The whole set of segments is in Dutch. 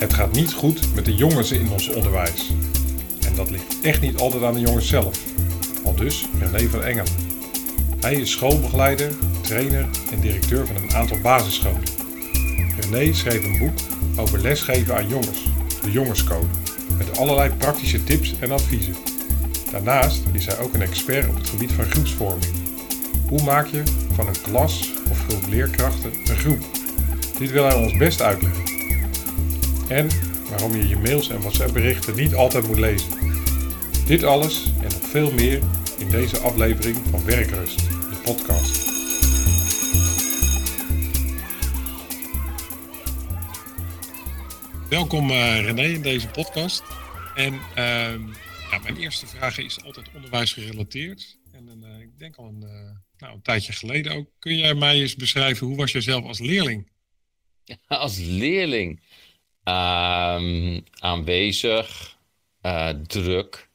Het gaat niet goed met de jongens in ons onderwijs. En dat ligt echt niet altijd aan de jongens zelf. Al dus René van Engelen. Hij is schoolbegeleider, trainer en directeur van een aantal basisscholen. René schreef een boek over lesgeven aan jongens, de Jongenscode, met allerlei praktische tips en adviezen. Daarnaast is hij ook een expert op het gebied van groepsvorming. Hoe maak je van een klas of groep leerkrachten een groep? Dit wil hij ons best uitleggen. En waarom je je mails en WhatsApp-berichten niet altijd moet lezen. Dit alles en nog veel meer in deze aflevering van Werkrust, de podcast. Welkom uh, René in deze podcast. En uh, ja, mijn eerste vraag is altijd onderwijs gerelateerd. En uh, ik denk al een, uh, nou, een tijdje geleden ook. Kun jij mij eens beschrijven, hoe was jij zelf als leerling? Als leerling? Um, aanwezig, druk,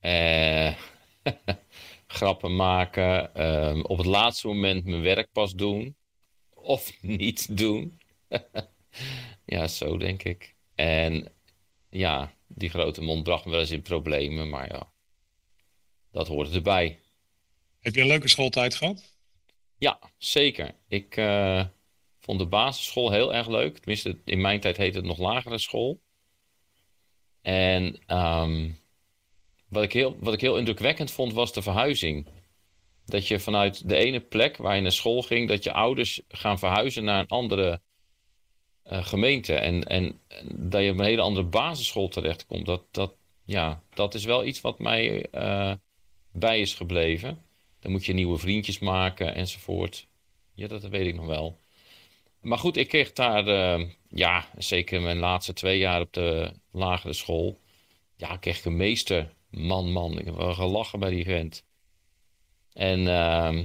grappen maken, um, op het laatste moment mijn werk pas doen of niet doen. ja, zo denk ik. En ja, die grote mond bracht me wel eens in problemen, maar ja, dat hoort erbij. Heb je een leuke schooltijd gehad? Ja, zeker. Ik uh, vond de basisschool heel erg leuk. Tenminste, in mijn tijd heette het nog lagere school. En um, wat, ik heel, wat ik heel indrukwekkend vond, was de verhuizing. Dat je vanuit de ene plek waar je naar school ging, dat je ouders gaan verhuizen naar een andere uh, gemeente. En, en, dat je op een hele andere basisschool terechtkomt. Dat, dat, ja, dat is wel iets wat mij uh, bij is gebleven. Dan moet je nieuwe vriendjes maken enzovoort. Ja, dat weet ik nog wel. Maar goed, ik kreeg daar, uh, ja, zeker mijn laatste twee jaar op de lagere school. Ja, kreeg ik een meester. Man, man, ik heb wel gelachen bij die vent. En ehm,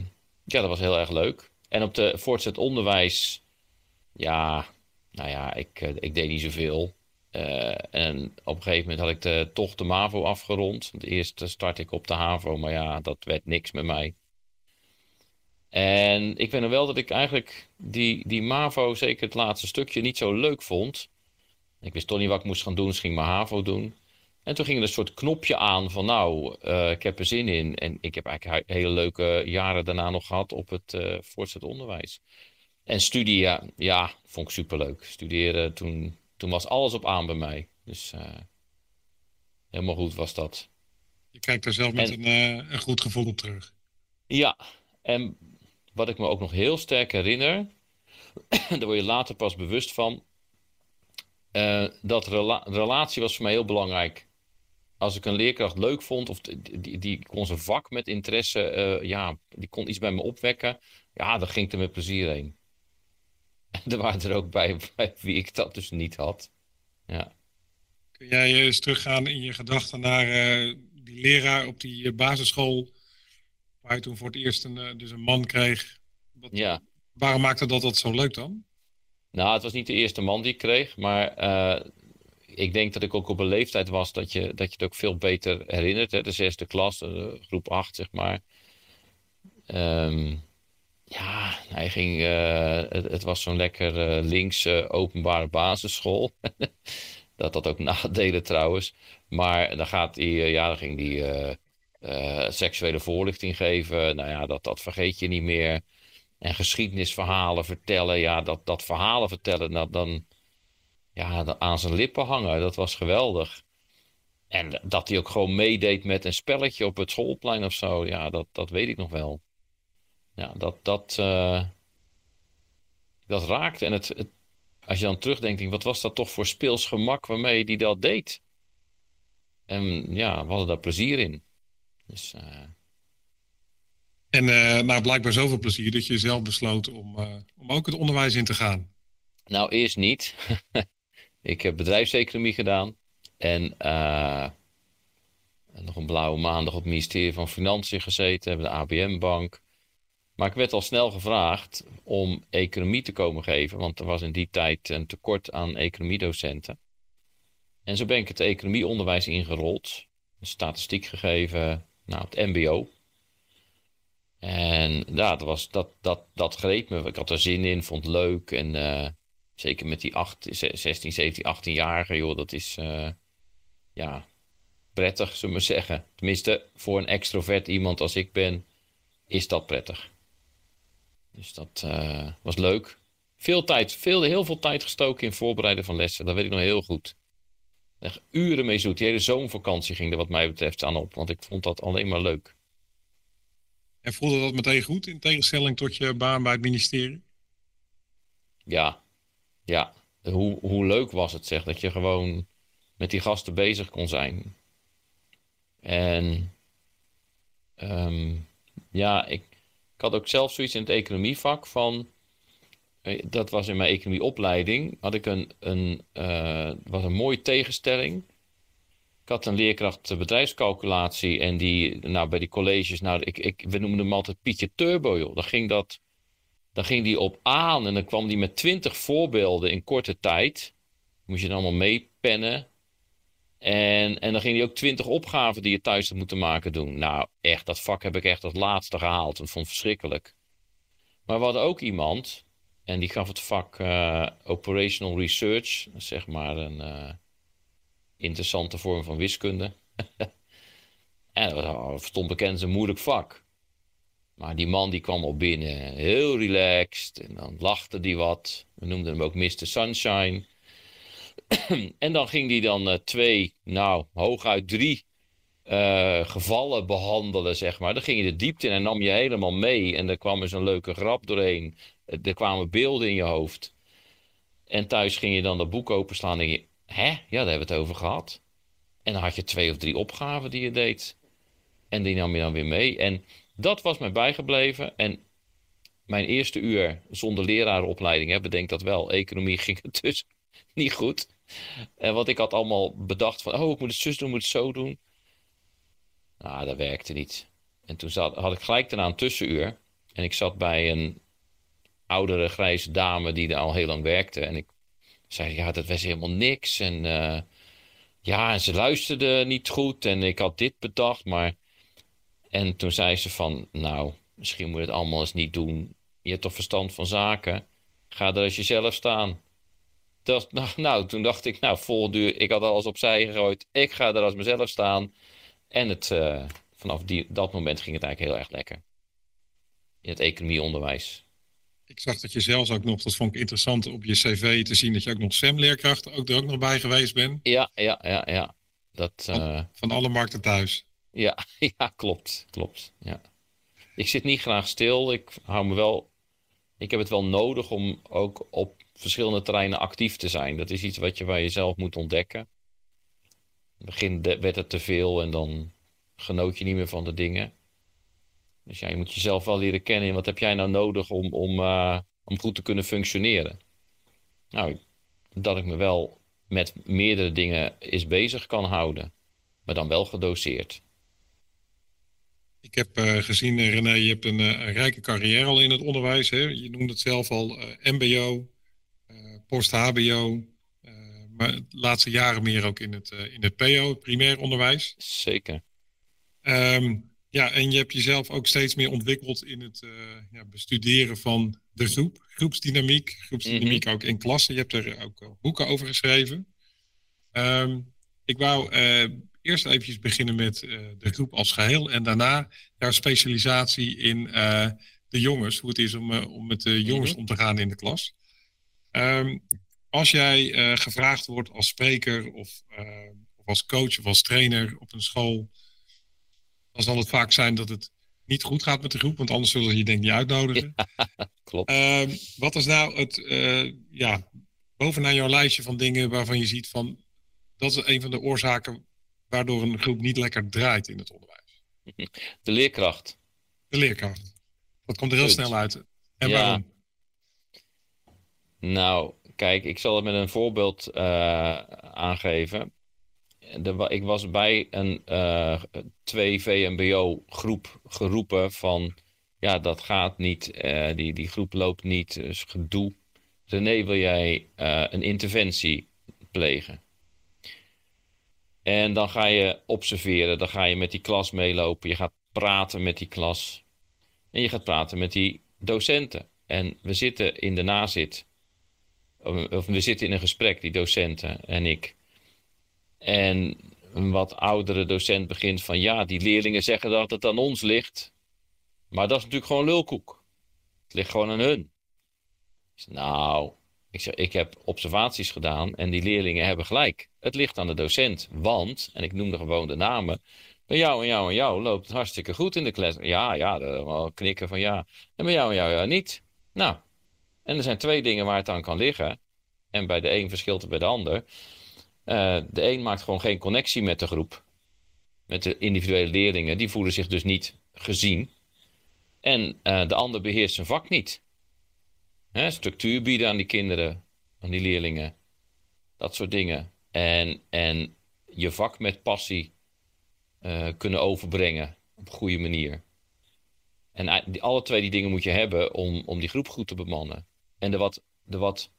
ja, dat was heel erg leuk. En op de voortzet onderwijs, ja, nou ja, ik, eh, ik deed niet zoveel. Uh, en op een gegeven moment had ik de, toch de MAVO afgerond. Eerst start ik op de HAVO, maar ja, dat werd niks met mij. En ik weet nog wel dat ik eigenlijk die, die MAVO, zeker het laatste stukje, niet zo leuk vond. Ik wist toch niet wat ik moest gaan doen, dus ging maar HAVO doen. En toen ging er een soort knopje aan van nou, uh, ik heb er zin in. En ik heb eigenlijk hele leuke jaren daarna nog gehad op het uh, voortgezet onderwijs. En studie, ja, ja, vond ik superleuk. Studeren, toen, toen was alles op aan bij mij. Dus uh, helemaal goed was dat. Je kijkt er zelf met en, een, een goed gevoel op terug. Ja, en wat ik me ook nog heel sterk herinner, daar word je later pas bewust van, dat rela relatie was voor mij heel belangrijk als ik een leerkracht leuk vond, of die, die kon zijn vak met interesse, uh, ja, die kon iets bij me opwekken, ja, dan ging ik er met plezier heen. En er waren er ook bij, bij wie ik dat dus niet had. Ja. Kun jij eens teruggaan in je gedachten naar uh, die leraar op die basisschool, waar je toen voor het eerst een, dus een man kreeg? Wat, ja. Waarom maakte dat dat zo leuk dan? Nou, het was niet de eerste man die ik kreeg, maar ik denk dat ik ook op een leeftijd was dat je, dat je het ook veel beter herinnert. Hè? De zesde klas, groep acht, zeg maar. Um, ja, hij ging, uh, het, het, was zo'n lekker uh, linkse openbare basisschool. dat had ook nadelen trouwens. Maar dan gaat hij, ja, dan ging hij seksuele voorlichting geven. Nou ja, dat, dat vergeet je niet meer. En geschiedenisverhalen vertellen. Ja, dat, dat verhalen vertellen, nou, dan ja, aan zijn lippen hangen. Dat was geweldig. En dat hij ook gewoon meedeed met een spelletje op het schoolplein of zo. Ja, dat, dat weet ik nog wel. Ja, dat, dat, uh, dat raakt. En het, het, als je dan terugdenkt, wat was dat toch voor speels gemak waarmee hij dat deed? En ja, we hadden daar plezier in. Dus, uh... En uh, nou, blijkbaar zoveel plezier dat je zelf besloot om, om ook het onderwijs in te gaan. Nou, eerst niet. Ik heb bedrijfseconomie gedaan. En nog een blauwe maandag op het ministerie van Financiën gezeten. Bij de ABM-bank. Maar ik werd al snel gevraagd om economie te komen geven. Want er was in die tijd een tekort aan economiedocenten. En zo ben ik het economieonderwijs ingerold. Statistiek gegeven. Nou, het mbo. En ja, dat, was, dat, dat, dat greep me. Ik had er zin in, vond het leuk. En... Uh, zeker met die 8, 16, 17, 18-jarigen, joh, dat is uh, ja, prettig, zullen we zeggen. Tenminste, voor een extrovert iemand als ik ben, is dat prettig. Dus dat uh, was leuk. Veel tijd, veel, heel veel tijd gestoken in voorbereiden van lessen. Dat weet ik nog heel goed. Echt uren mee zoet. Die hele zomervakantie ging er wat mij betreft aan op. Want ik vond dat alleen maar leuk. En voelde dat meteen goed in tegenstelling tot je baan bij het ministerie? Ja, ja. Hoe, hoe leuk was het zeg, dat je gewoon met die gasten bezig kon zijn. En um, ja, ik, ik had ook zelf zoiets in het economievak van dat was in mijn economieopleiding, had ik een, een, uh, was een mooie tegenstelling. Ik had een leerkracht bedrijfscalculatie en die, nou, bij die colleges, nou, ik, ik, we noemden hem altijd Pietje Turbo, joh. Dan ging, dat, dan ging die op aan en dan kwam die met twintig voorbeelden in korte tijd. Moest je dan allemaal meepennen. En, en dan ging hij ook twintig opgaven die je thuis had moeten maken doen. Nou, echt, dat vak heb ik echt als laatste gehaald. Dat vond ik verschrikkelijk. Maar we hadden ook iemand, en die gaf het vak uh, Operational Research, zeg maar een uh, interessante vorm van wiskunde. en dat stond bekend een moeilijk vak. Maar die man die kwam al binnen, heel relaxed. En dan lachte die wat. We noemden hem ook Mr. Sunshine. en dan ging hij dan uh, twee, nou, hooguit drie uh, gevallen behandelen, zeg maar. Dan ging je de diepte in en nam je helemaal mee. En er kwam eens een leuke grap doorheen. Er kwamen beelden in je hoofd. En thuis ging je dan dat boek openslaan en je... Hè? Ja, daar hebben we het over gehad. En dan had je twee of drie opgaven die je deed. En die nam je dan weer mee. En dat was mij bijgebleven. En mijn eerste uur zonder lerarenopleiding, hè, bedenk dat wel. Economie ging het dus niet goed. En wat ik had allemaal bedacht van... Oh, ik moet het zus doen, ik moet het zo doen. Nou, dat werkte niet. En toen zat, had ik gelijk daarna een tussenuur. En ik zat bij een oudere grijze dame die er al heel lang werkte. En ik zei, ja, dat was helemaal niks. En uh, ja, en ze luisterde niet goed. En ik had dit bedacht, maar... En toen zei ze van, nou, misschien moet je het allemaal eens niet doen. Je hebt toch verstand van zaken? Ga er als jezelf staan. Dat, nou, toen dacht ik, nou, volgende uur, ik had alles opzij gegooid. Ik ga er als mezelf staan. En het, uh, vanaf die, dat moment ging het eigenlijk heel erg lekker. In het economieonderwijs. Ik zag dat je zelfs ook nog, dat vond ik interessant op je cv te zien, dat je ook nog SEM-leerkracht ook er ook nog bij geweest bent. Ja, ja, ja, ja. Dat, van, uh, van alle markten thuis. Ja, ja, klopt, klopt. Ja. Ik zit niet graag stil. Ik hou me wel. Ik heb het wel nodig om ook op verschillende terreinen actief te zijn. Dat is iets wat je bij jezelf moet ontdekken. In het begin werd het te veel en dan genoot je niet meer van de dingen. Dus ja, je moet jezelf wel leren kennen. Wat heb jij nou nodig om, om, uh, om goed te kunnen functioneren? Nou, dat ik me wel met meerdere dingen is bezig kan houden. Maar dan wel gedoseerd. Ik heb uh, gezien, eh, René, je hebt een, een, rijke carrière al in het onderwijs. Hè? Je noemde het zelf al MBO, post-HBO. Maar de laatste jaren meer ook in het, in het PO, het primair onderwijs. Zeker. Um, ja, en je hebt jezelf ook steeds meer ontwikkeld in het uh, ja, bestuderen van de groep. Groepsdynamiek, groepsdynamiek mm -hmm. ook in klassen. Je hebt er ook uh, boeken over geschreven. Um, ik wou uh, eerst even beginnen met de groep als geheel. En daarna jouw specialisatie in de jongens. Hoe het is om, om met de jongens mm -hmm. om te gaan in de klas. Um, als jij gevraagd wordt als spreker of, of als coach of als trainer op een school dan zal het vaak zijn dat het niet goed gaat met de groep, want anders zullen ze je denk ik niet uitnodigen. Ja, klopt. Uh, wat is nou het, uh, ja, bovenaan jouw lijstje van dingen waarvan je ziet van, dat is een van de oorzaken waardoor een groep niet lekker draait in het onderwijs? De leerkracht. De leerkracht. Dat komt er heel Goed. snel uit. En ja. waarom? Nou, kijk, ik zal het met een voorbeeld uh, aangeven de, ik was bij een uh, twee VMBO groep geroepen van ja, dat gaat niet, uh, die, die groep loopt niet, dus gedoe. René, wil jij een interventie plegen? En dan ga je observeren, dan ga je met die klas meelopen, je gaat praten met die klas en je gaat praten met die docenten. En we zitten in de nazit of we zitten in een gesprek, die docenten en ik. En een wat oudere docent begint van ja, die leerlingen zeggen dat het aan ons ligt. Maar dat is natuurlijk gewoon lulkoek. Het ligt gewoon aan hun. nou, ik, zeg, ik heb observaties gedaan en die leerlingen hebben gelijk. Het ligt aan de docent, want, en ik noemde gewoon de namen, bij jou en jou en jou loopt het hartstikke goed in de klas. Ja, ja, knikken van ja. En bij jou en jou ja, niet. Nou, en er zijn twee dingen waar het aan kan liggen. En bij de een verschilt het bij de ander. Uh, de een maakt gewoon geen connectie met de groep. Met de individuele leerlingen. Die voelen zich dus niet gezien. En uh, de ander beheerst zijn vak niet. Hè, structuur bieden aan die kinderen, aan die leerlingen. Dat soort dingen. En, en je vak met passie uh, kunnen overbrengen op een goede manier. En alle twee die dingen moet je hebben om, om die groep goed te bemannen. En de wat, de wat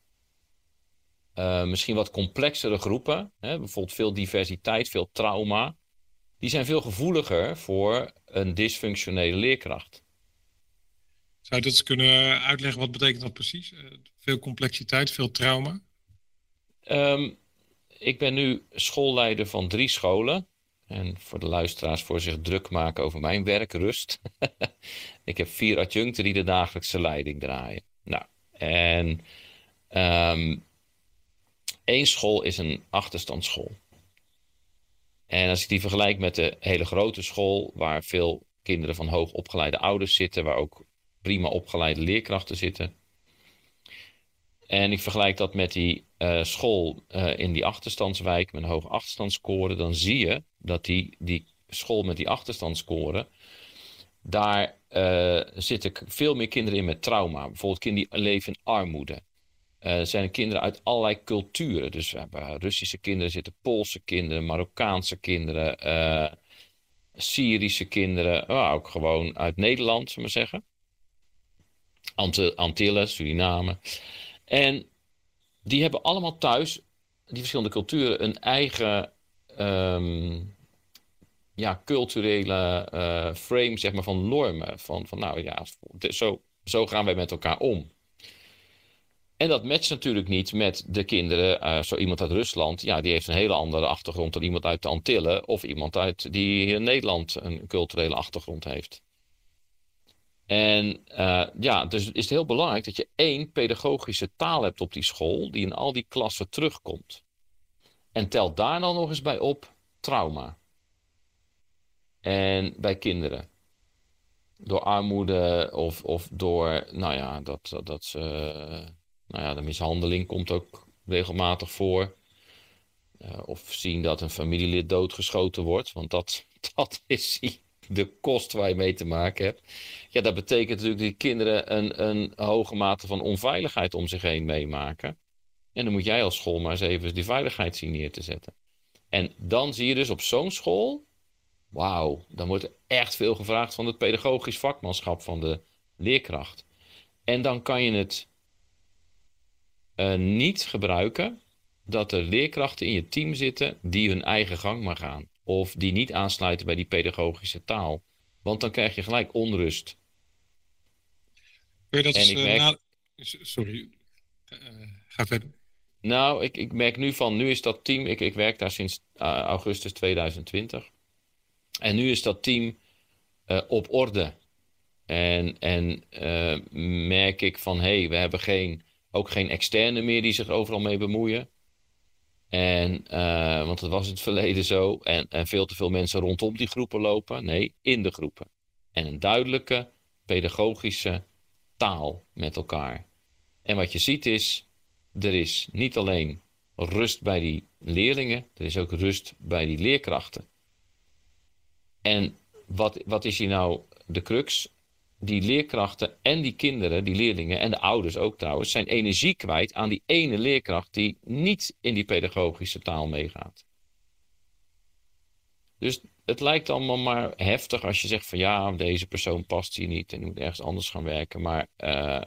uh, misschien wat complexere groepen, hè, bijvoorbeeld veel diversiteit, veel trauma, die zijn veel gevoeliger voor een dysfunctionele leerkracht. Zou je dat eens kunnen uitleggen? Wat betekent dat precies? Uh, veel complexiteit, veel trauma? Um, ik ben nu schoolleider van drie scholen. En voor de luisteraars voor zich druk maken over mijn werkrust. ik heb vier adjuncten die de dagelijkse leiding draaien. Nou, en um, één school is een achterstandsschool. En als ik die vergelijk met de hele grote school, waar veel kinderen van hoog opgeleide ouders zitten, waar ook prima opgeleide leerkrachten zitten. En ik vergelijk dat met die uh, school uh, in die achterstandswijk met een hoge achterstandsscore, dan zie je dat die, die school met die achterstandsscore, daar uh, zitten veel meer kinderen in met trauma. Bijvoorbeeld kinderen die leven in armoede. Uh, zijn kinderen uit allerlei culturen. Dus we hebben Russische kinderen zitten, Poolse kinderen, Marokkaanse kinderen, uh, Syrische kinderen, ook gewoon uit Nederland, zullen we zeggen. Ant Antillen, Suriname. En die hebben allemaal thuis, die verschillende culturen, een eigen um, ja, culturele uh, frame zeg maar, van normen. Van, van nou ja, zo, zo gaan wij met elkaar om. En dat matcht natuurlijk niet met de kinderen. Uh, zo iemand uit Rusland, ja, die heeft een hele andere achtergrond dan iemand uit de Antillen. Of iemand uit die in Nederland een culturele achtergrond heeft. En uh, ja, dus is het heel belangrijk dat je één pedagogische taal hebt op die school, die in al die klassen terugkomt. En tel daar dan nog eens bij op trauma. En bij kinderen. Door armoede of, of door, nou ja, dat, dat, ze, nou ja, de mishandeling komt ook regelmatig voor. Uh, of zien dat een familielid doodgeschoten wordt, want dat, dat is de kost waar je mee te maken hebt. Ja, dat betekent natuurlijk dat die kinderen een, een hoge mate van onveiligheid om zich heen meemaken. En dan moet jij als school maar eens even die veiligheid zien neer te zetten. En dan zie je dus op zo'n school, wauw, dan wordt er echt veel gevraagd van het pedagogisch vakmanschap van de leerkracht. En dan kan je het uh, niet gebruiken dat er leerkrachten in je team zitten die hun eigen gang maar gaan. Of die niet aansluiten bij die pedagogische taal. Want dan krijg je gelijk onrust. Dat en ik uh, merk... Sorry, uh, ga verder. Nou, ik, ik merk nu van, nu is dat team, ik, ik werk daar sinds augustus 2020. En nu is dat team op orde. En, en merk ik van, hé, hey, we hebben geen, ook geen externe meer die zich overal mee bemoeien. En, uh, want dat was in het verleden zo. En, en veel te veel mensen rondom die groepen lopen. Nee, in de groepen. En een duidelijke pedagogische taal met elkaar. En wat je ziet is, er is niet alleen rust bij die leerlingen, er is ook rust bij die leerkrachten. En wat, wat is hier nou de crux? die leerkrachten en die kinderen, die leerlingen en de ouders ook trouwens, zijn energie kwijt aan die ene leerkracht die niet in die pedagogische taal meegaat. Dus het lijkt allemaal maar heftig als je zegt van ja, deze persoon past hier niet en moet ergens anders gaan werken. Maar uh,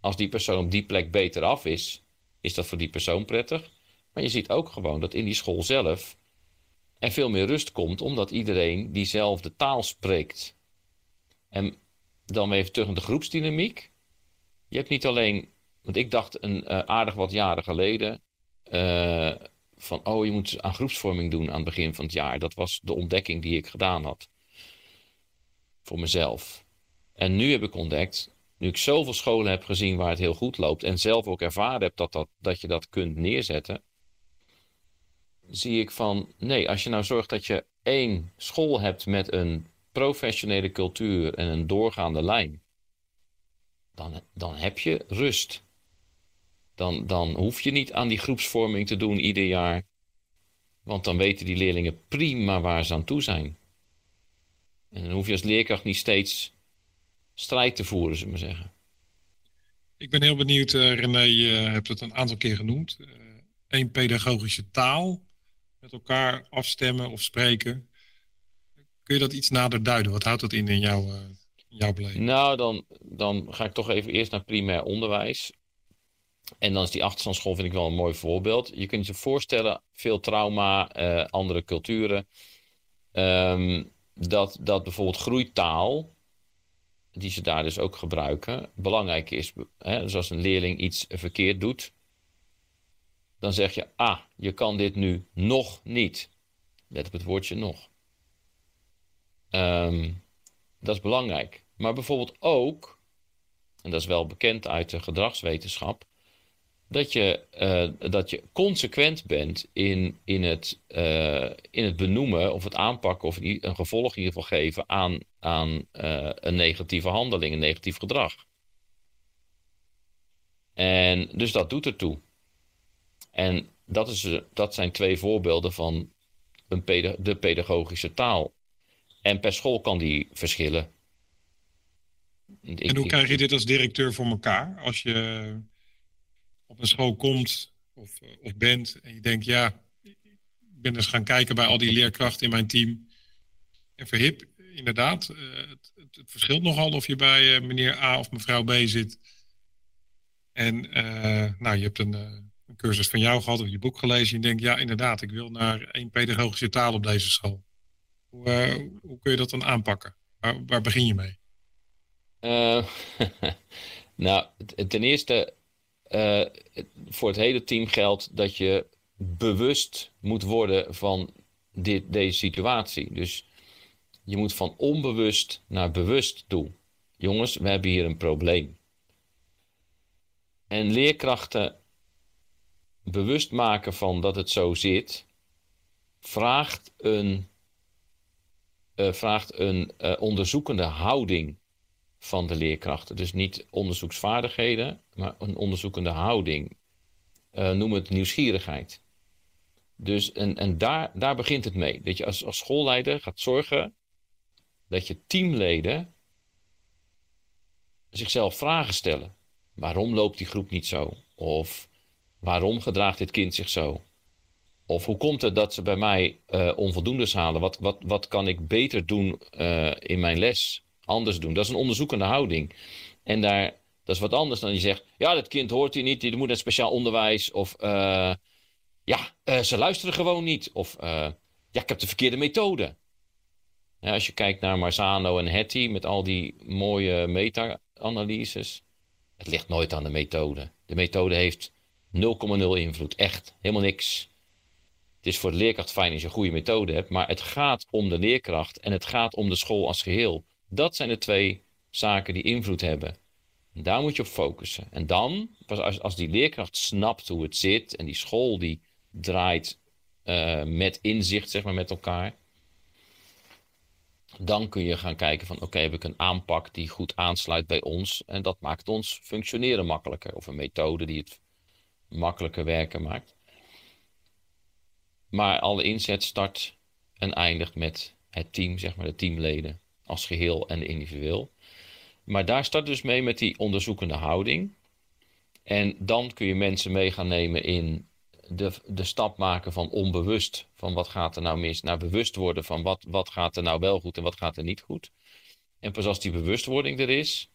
als die persoon op die plek beter af is, is dat voor die persoon prettig. Maar je ziet ook gewoon dat in die school zelf er veel meer rust komt, omdat iedereen diezelfde taal spreekt. En dan even terug naar de groepsdynamiek. Je hebt niet alleen Want ik dacht een uh, aardig wat jaren geleden. Uh, van, oh, je moet aan groepsvorming doen aan het begin van het jaar. Dat was de ontdekking die ik gedaan had. Voor mezelf. En nu heb ik ontdekt, nu ik zoveel scholen heb gezien waar het heel goed loopt. En zelf ook ervaren heb dat, dat, dat je dat kunt neerzetten. Zie ik van, nee, als je nou zorgt dat je één school hebt met een professionele cultuur en een doorgaande lijn. Dan, dan heb je rust. Dan, dan hoef je niet aan die groepsvorming te doen ieder jaar. Want dan weten die leerlingen prima waar ze aan toe zijn. En dan hoef je als leerkracht niet steeds strijd te voeren, zullen we zeggen. Ik ben heel benieuwd, uh, René, je hebt het een aantal keer genoemd. Eén pedagogische taal, met elkaar afstemmen of spreken. Kun je dat iets nader duiden? Wat houdt dat in in jouw, uh, jouw beleving? Nou, dan, dan ga ik toch even eerst naar primair onderwijs. En dan is die achterstandsschool vind ik wel een mooi voorbeeld. Je kunt je voorstellen, veel trauma, uh, andere culturen. Um, dat, dat bijvoorbeeld groeitaal, die ze daar dus ook gebruiken, belangrijk is. Hè? Dus als een leerling iets verkeerd doet, dan zeg je, ah, je kan dit nu nog niet. Let op het woordje nog. Um, dat is belangrijk. Maar bijvoorbeeld ook, en dat is wel bekend uit de gedragswetenschap, dat je, uh, dat je consequent bent in, in, het, uh, in het benoemen of het aanpakken of een gevolg in ieder geval geven aan, aan uh, een negatieve handeling, een negatief gedrag. En dus dat doet ertoe. En dat, is, dat zijn twee voorbeelden van een peda de pedagogische taal. En per school kan die verschillen. Ik, en hoe krijg je dit als directeur voor elkaar? Als je op een school komt of, eh, of bent en je denkt, ja, ik ben eens gaan kijken bij al die leerkrachten in mijn team. En verhip, inderdaad, uh, het, het, het, verschilt nogal of je bij meneer A of mevrouw B zit. En nou, je hebt een, cursus van jou gehad of je boek gelezen. En je denkt, ja, inderdaad, ik wil naar één pedagogische taal op deze school. Hoe, hoe kun je dat dan aanpakken? Waar, begin je mee? nou, ten eerste uh, voor het hele team geldt dat je bewust moet worden van dit, deze situatie. Dus je moet van onbewust naar bewust toe. Jongens, we hebben hier een probleem. En leerkrachten bewust maken van dat het zo zit, vraagt een, uh, vraagt een uh, onderzoekende houding van de leerkrachten. Dus niet onderzoeksvaardigheden, maar een onderzoekende houding. Uh, noem het nieuwsgierigheid. Dus en, en daar, daar begint het mee. Dat je als, als schoolleider gaat zorgen dat je teamleden zichzelf vragen stellen. Waarom loopt die groep niet zo? Of waarom gedraagt dit kind zich zo? Of hoe komt het dat ze bij mij uh, onvoldoendes halen? Wat, wat, wat kan ik beter doen uh, in mijn les? anders doen. Dat is een onderzoekende houding. En daar, dat is wat anders dan je zegt: ja, dat kind hoort hier niet, die moet naar speciaal onderwijs. Of uh, ja, ze luisteren gewoon niet. Of ja, ik heb de verkeerde methode. Ja, als je kijkt naar Marzano en Hattie met al die mooie meta-analyses, het ligt nooit aan de methode. De methode heeft 0,0 invloed. Echt, helemaal niks. Het is voor de leerkracht fijn als je een goede methode hebt, maar het gaat om de leerkracht en het gaat om de school als geheel. Dat zijn de twee zaken die invloed hebben. daar moet je op focussen. En dan, pas als, als die leerkracht snapt hoe het zit en die school die draait uh, met inzicht, zeg maar, met elkaar. Dan kun je gaan kijken van oké, heb ik een aanpak die goed aansluit bij ons. En dat maakt ons functioneren makkelijker. Of een methode die het makkelijker werken maakt. Maar alle inzet start en eindigt met het team, zeg maar, de teamleden als geheel en individueel. Maar daar start dus mee met die onderzoekende houding. En dan kun je mensen mee gaan nemen in de, de stap maken van onbewust, van wat gaat er nou mis, naar bewust worden van wat, wat gaat er nou wel goed en wat gaat er niet goed. En pas als die bewustwording er is,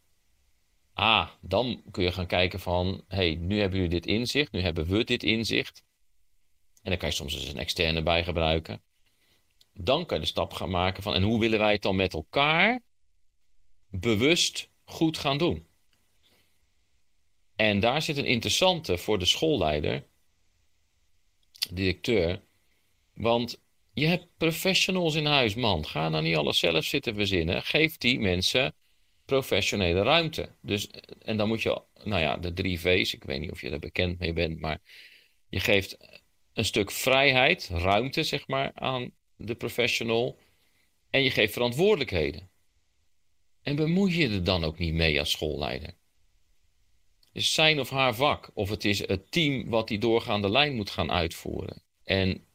ah, dan kun je gaan kijken van, hey, nu hebben jullie dit inzicht, nu hebben we dit inzicht. En dan kan je soms eens een externe bij gebruiken dan kan je de stap gaan maken van en hoe willen wij het dan met elkaar bewust goed gaan doen. En daar zit een interessante voor de schoolleider, directeur. Want je hebt professionals in huis, man. Ga nou niet alles zelf zitten verzinnen. Geef die mensen professionele ruimte. Dus, en dan moet je, nou ja, de drie V's, ik weet niet of je er bekend mee bent, maar je geeft een stuk vrijheid, ruimte, zeg maar, aan de professional. En je geeft verantwoordelijkheden. En bemoei je er dan ook niet mee als schoolleider. is zijn of haar vak. Of het is het team wat die doorgaande lijn moet gaan uitvoeren. En,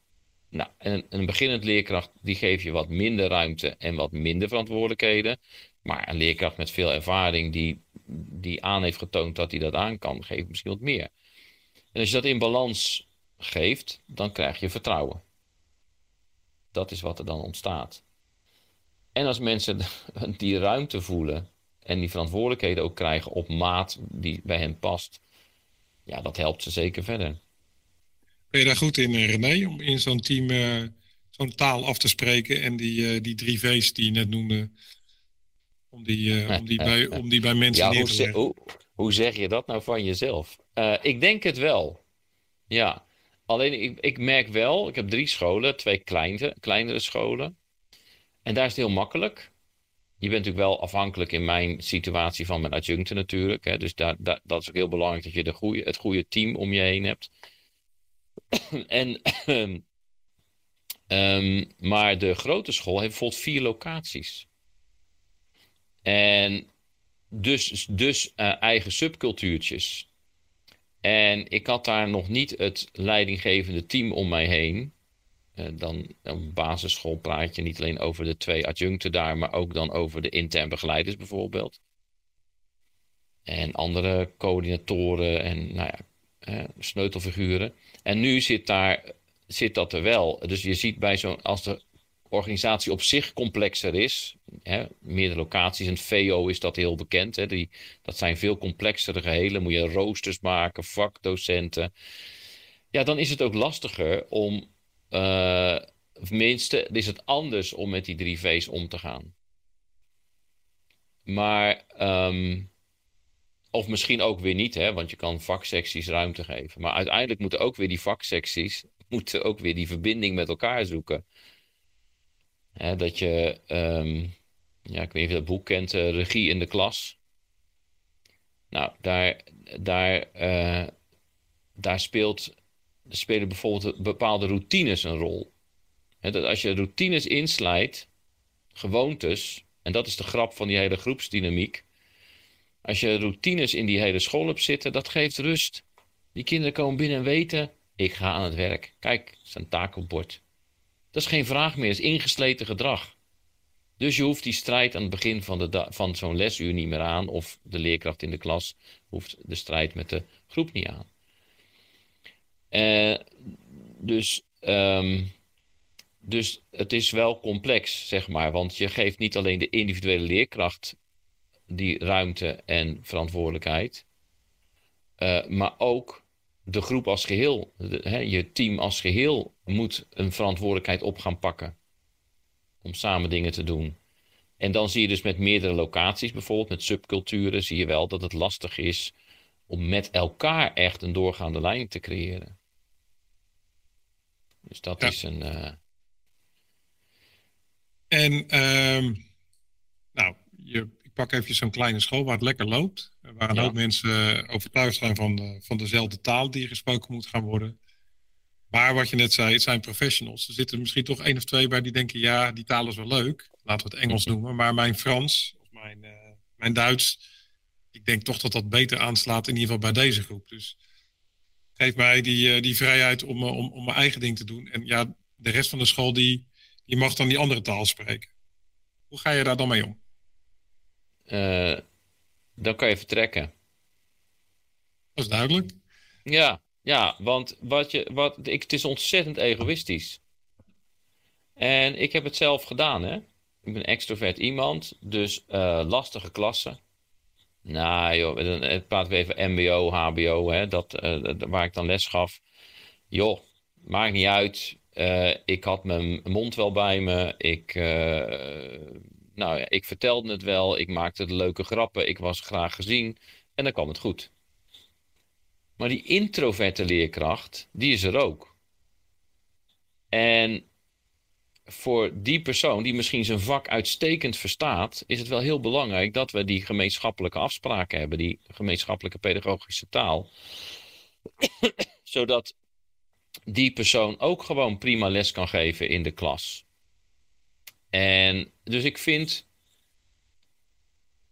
nou, en een beginnend leerkracht, die geef je wat minder ruimte en wat minder verantwoordelijkheden. Maar een leerkracht met veel ervaring die, die aan heeft getoond dat hij dat aan kan, geeft misschien wat meer. En als je dat in balans geeft, dan krijg je vertrouwen. Dat is wat er dan ontstaat. En als mensen die ruimte voelen en die verantwoordelijkheden ook krijgen op maat die bij hen past, ja, dat helpt ze zeker verder. Ben je daar goed in, eh, René, om in zo'n team uh, zo'n taal af te spreken en die, uh, die drie V's die je net noemde, om die, uh, om die, bij, om die bij mensen ja, neer te leggen? Hoe, hoe, zeg je dat nou van jezelf? ik denk het wel. Ja, alleen ik, ik merk wel, ik heb drie scholen, twee kleine, kleinere scholen. En daar is het heel makkelijk. Je bent natuurlijk wel afhankelijk in mijn situatie van mijn adjuncten natuurlijk. Hè. Dus daar, daar, dat is ook heel belangrijk dat je de goede, het goede team om je heen hebt. en, um, maar de grote school heeft bijvoorbeeld vier locaties. En dus, dus uh, eigen subcultuurtjes. En ik had daar nog niet het leidinggevende team om mij heen. Uh, dan op basisschool praat je niet alleen over de twee adjuncten daar, maar ook dan over de intern begeleiders bijvoorbeeld. En andere coördinatoren en nou ja, uh, sleutelfiguren. En nu zit, daar, zit dat er wel. Dus je ziet bij zo'n, als de organisatie op zich complexer is, hè, meerdere locaties, en VO is dat heel bekend. Hè, die, dat zijn veel complexere gehelen. Moet je roosters maken, vakdocenten. Ja, dan is het ook lastiger om uh, is het anders om met die drie V's om te gaan. Maar, um, of misschien ook weer niet, hè, want je kan vaksecties ruimte geven. Maar uiteindelijk moeten ook weer die vaksecties, moeten ook weer die verbinding met elkaar zoeken. Dat je, um, ja, ik weet niet of je dat boek kent, uh, Regie in de Klas. Nou, daar, daar, uh, daar speelt spelen bijvoorbeeld bepaalde routines een rol. dat als je routines inslijt, gewoontes, en dat is de grap van die hele groepsdynamiek. Als je routines in die hele school hebt zitten, dat geeft rust. Die kinderen komen binnen en weten, ik ga aan het werk. Kijk, er is een taak op bord. Dat is geen vraag meer, het is ingesleten gedrag. Dus je hoeft die strijd aan het begin van, de van zo'n lesuur niet meer aan, of de leerkracht in de klas hoeft de strijd met de groep niet aan. Uh, dus, um, dus het is wel complex, zeg maar. Want je geeft niet alleen de individuele leerkracht die ruimte en verantwoordelijkheid, uh, maar ook de groep als geheel, hè, je team als geheel moet een verantwoordelijkheid op gaan pakken om samen dingen te doen. En dan zie je dus met meerdere locaties, bijvoorbeeld met subculturen, zie je wel dat het lastig is om met elkaar echt een doorgaande lijn te creëren. Dus dat is een. Uh... En, um, nou, je, ik pak even zo'n kleine school waar het lekker loopt. Waar een ja. hoop mensen overtuigd zijn van, de, van dezelfde taal die gesproken moet gaan worden. Maar wat je net zei, het zijn professionals. Er zitten misschien toch één of twee bij die denken: ja, die taal is wel leuk. Laten we het Engels noemen. Maar mijn Frans of mijn, uh, mijn Duits, ik denk toch dat dat beter aanslaat, in ieder geval bij deze groep. Dus geef mij die, uh, die vrijheid om, uh, om, om mijn eigen ding te doen. En ja, de rest van de school die, die mag dan die andere taal spreken. Hoe ga je daar dan mee om? Dan kan je vertrekken. Dat is duidelijk. Ja, ja want wat je, wat, ik, het is ontzettend egoïstisch. En ik heb het zelf gedaan, hè. Ik ben extrovert iemand, dus lastige klassen. Nou joh, dan praten we even mbo, hbo, hè, dat, uh, waar ik dan les gaf. Joh, maakt niet uit. Ik had mijn mond wel bij me. Ik, nou ja, ik vertelde het wel. Ik maakte leuke grappen. Ik was graag gezien. En dan kwam het goed. Maar die introverte leerkracht, die is er ook. En voor die persoon die misschien zijn vak uitstekend verstaat, is het wel heel belangrijk dat we die gemeenschappelijke afspraken hebben, die gemeenschappelijke pedagogische taal. Zodat die persoon ook gewoon prima les kan geven in de klas. En dus ik vind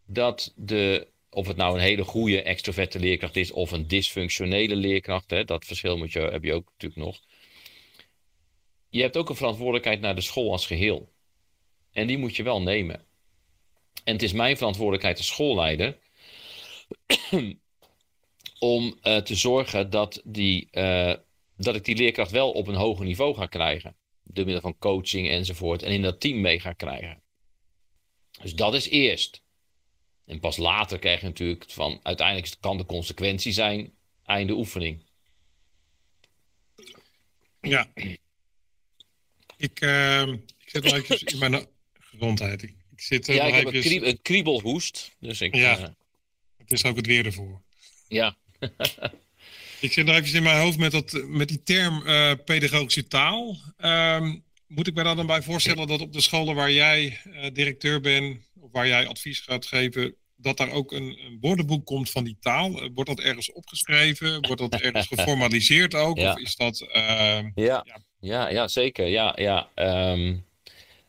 dat de, of het nou een hele goede extroverte leerkracht is of een dysfunctionele leerkracht, hè, dat verschil moet je, heb je ook natuurlijk nog. Je hebt ook een verantwoordelijkheid naar de school als geheel. En die moet je wel nemen. En het is mijn verantwoordelijkheid als schoolleider om uh, te zorgen dat, die, uh, dat ik die leerkracht wel op een hoger niveau ga krijgen. Door middel van coaching enzovoort. En in dat team mee ga krijgen. Dus dat is eerst. En pas later krijg je natuurlijk van uiteindelijk kan de consequentie zijn einde oefening. Ja. Ik, uh, ik zit nog even in mijn gezondheid. Ik, ik zit ja, ik heb een, een kriebelhoest. Dus ik, ja, uh... het is ook het weer ervoor. Ja. ik zit nog even in mijn hoofd met, dat, met die term uh, pedagogische taal. Um, moet ik me dan bij voorstellen dat op de scholen waar jij uh, directeur bent, of waar jij advies gaat geven, dat daar ook een, een woordenboek komt van die taal? Wordt dat ergens opgeschreven? Wordt dat ergens geformaliseerd ook? Ja. Of is dat. Uh, ja. ja. Ja, ja, zeker. Ja, ja. Um,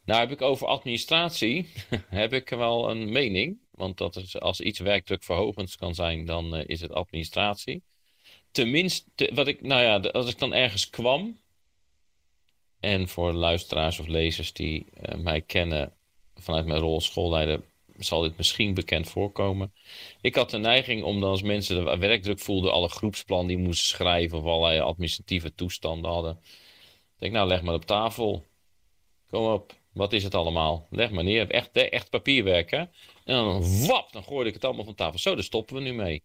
nou heb ik over administratie heb ik wel een mening. Want dat is, als iets werkdrukverhogend kan zijn, dan uh, is het administratie. Tenminste, wat ik, nou ja, als ik dan ergens kwam. En voor luisteraars of lezers die uh, mij kennen vanuit mijn rol als schoolleider, zal dit misschien bekend voorkomen. Ik had de neiging om dan als mensen de werkdruk voelden, alle groepsplan die moesten schrijven of allerlei administratieve toestanden hadden denk, nou, leg maar op tafel. Kom op, wat is het allemaal? Leg maar neer. Echt, echt papierwerk, hè? En dan wap, dan gooide ik het allemaal van tafel. Zo, daar stoppen we nu mee.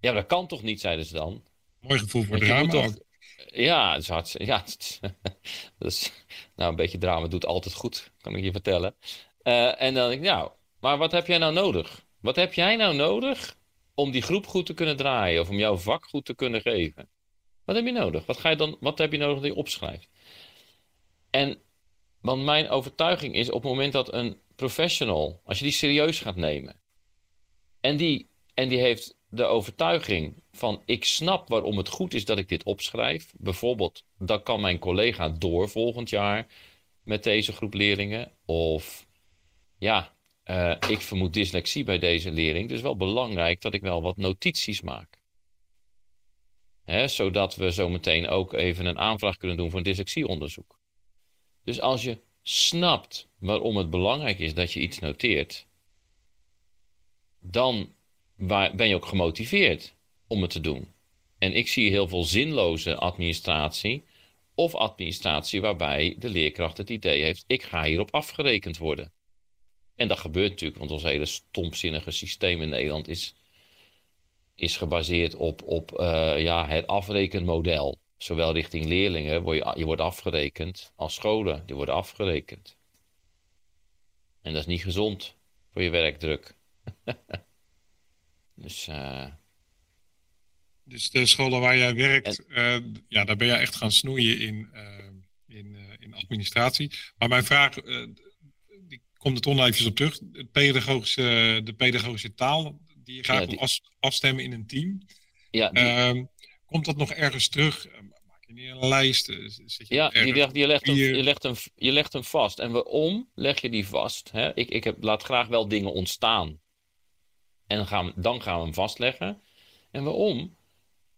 Ja, dat kan toch niet, zeiden ze dan. Mooi gevoel voor drama toch... Ja, het is. Ja, dus, nou, een beetje drama doet altijd goed, kan ik je vertellen. Uh, en dan denk ik, nou, maar wat heb jij nou nodig? Wat heb jij nou nodig om die groep goed te kunnen draaien of om jouw vak goed te kunnen geven? Wat heb je nodig? Wat, ga je dan, wat heb je nodig dat je opschrijft? En want mijn overtuiging is op het moment dat een professional, als je die serieus gaat nemen, en die, en die heeft de overtuiging van ik snap waarom het goed is dat ik dit opschrijf. Bijvoorbeeld, dan kan mijn collega door volgend jaar met deze groep leerlingen. Of ja, uh, ik vermoed dyslexie bij deze leerling. Dus wel belangrijk dat ik wel wat notities maak. Hè, zodat we zo meteen ook even een aanvraag kunnen doen voor dyslexieonderzoek. Dus als je snapt waarom het belangrijk is dat je iets noteert, dan ben je ook gemotiveerd om het te doen. En ik zie heel veel zinloze administratie of administratie waarbij de leerkracht het idee heeft: ik ga hierop afgerekend worden. En dat gebeurt natuurlijk, want ons hele stomzinnige systeem in Nederland is, is gebaseerd op, op uh, ja, het afrekenmodel. Zowel richting leerlingen, word je, je wordt afgerekend, als scholen, die worden afgerekend. En dat is niet gezond voor je werkdruk. dus, uh... dus de scholen waar jij werkt, uh, ja, daar ben je echt gaan snoeien in, uh, in, in administratie. Maar mijn vraag, die komt er toch nog even op terug. Het pedagogische, de pedagogische taal, die je graag ja, die... afstemmen in een team. Ja, die... Ehm, komt dat nog ergens terug? in een lijst? Eh, zit je ja, die legt, je, legt hem, je, legt hem, je legt hem vast. En waarom leg je die vast? Hè? Ik, ik heb, laat graag wel dingen ontstaan. En dan gaan, we, dan gaan we hem vastleggen. En waarom?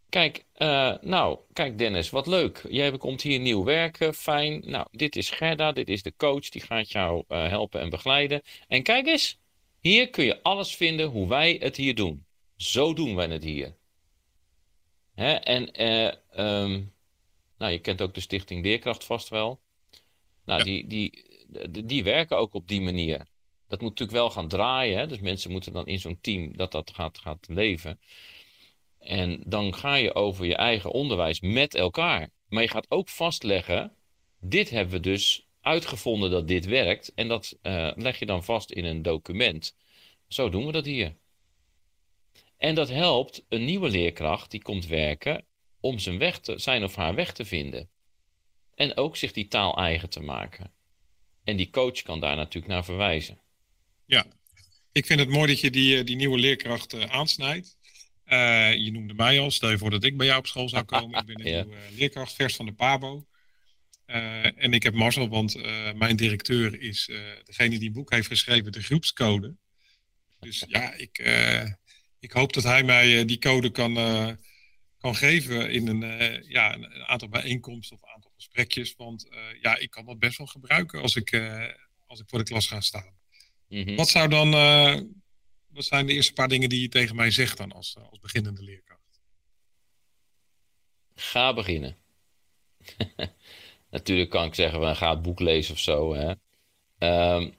Kijk, uh, nou, kijk Dennis, wat leuk. Jij komt hier nieuw werken, fijn. Nou, dit is Gerda, dit is de coach, die gaat jou uh, helpen en begeleiden. En kijk eens, hier kun je alles vinden hoe wij het hier doen. Zo doen wij het hier. Hè? En uh, um, nou, je kent ook de Stichting Leerkracht vast wel. Nou, die, die, die, die, werken ook op die manier. Dat moet natuurlijk wel gaan draaien. Hè? Dus mensen moeten dan in zo'n team dat dat gaat, gaat leven. En dan ga je over je eigen onderwijs met elkaar. Maar je gaat ook vastleggen, dit hebben we dus uitgevonden dat dit werkt. En dat uh, leg je dan vast in een document. Zo doen we dat hier. En dat helpt een nieuwe leerkracht die komt werken om zijn, weg te, zijn of haar weg te vinden. En ook zich die taal eigen te maken. En die coach kan daar natuurlijk naar verwijzen. Ja, ik vind het mooi dat je die, eh, die nieuwe leerkracht uh, aansnijdt. Uh, je noemde mij al, stel je voor dat ik bij jou op school zou komen. Ik ben een ja. nieuwe leerkracht, vers van de PABO. Uh, en ik heb Marcel, want mijn directeur is degene die een boek heeft geschreven, de groepscode. Dus ja, ik, ik hoop dat hij mij die code kan, kan geven in een, ja, een aantal bijeenkomsten of een aantal gesprekjes. Want ja, ik kan dat best wel gebruiken als ik, als ik voor de klas ga staan. Mhm. Wat zou dan, uh, wat zijn de eerste paar dingen die je tegen mij zegt dan als, als beginnende leerkracht? Ga beginnen. Natuurlijk kan ik zeggen, ga het boek lezen of zo. Hè? Um,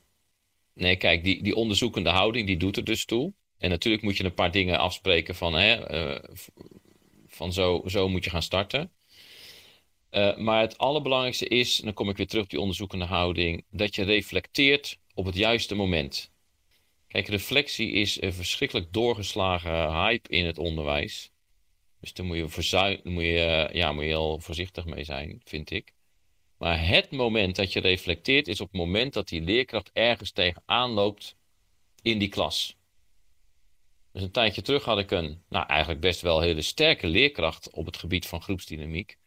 nee, kijk, die, die onderzoekende houding, die doet er dus toe. En natuurlijk moet je een paar dingen afspreken van, hè, uh, van zo, zo moet je gaan starten. Uh, maar het allerbelangrijkste is, en dan kom ik weer terug op die onderzoekende houding, dat je reflecteert op het juiste moment. Kijk, reflectie is een verschrikkelijk doorgeslagen hype in het onderwijs. Dus daar moet je, moet je, eh, ja, moet je heel voorzichtig mee zijn, vind ik. Maar het moment dat je reflecteert is op het moment dat die leerkracht ergens tegenaan loopt in die klas. Dus een tijdje terug had ik een, nou eigenlijk best wel hele sterke leerkracht op het gebied van groepsdynamiek.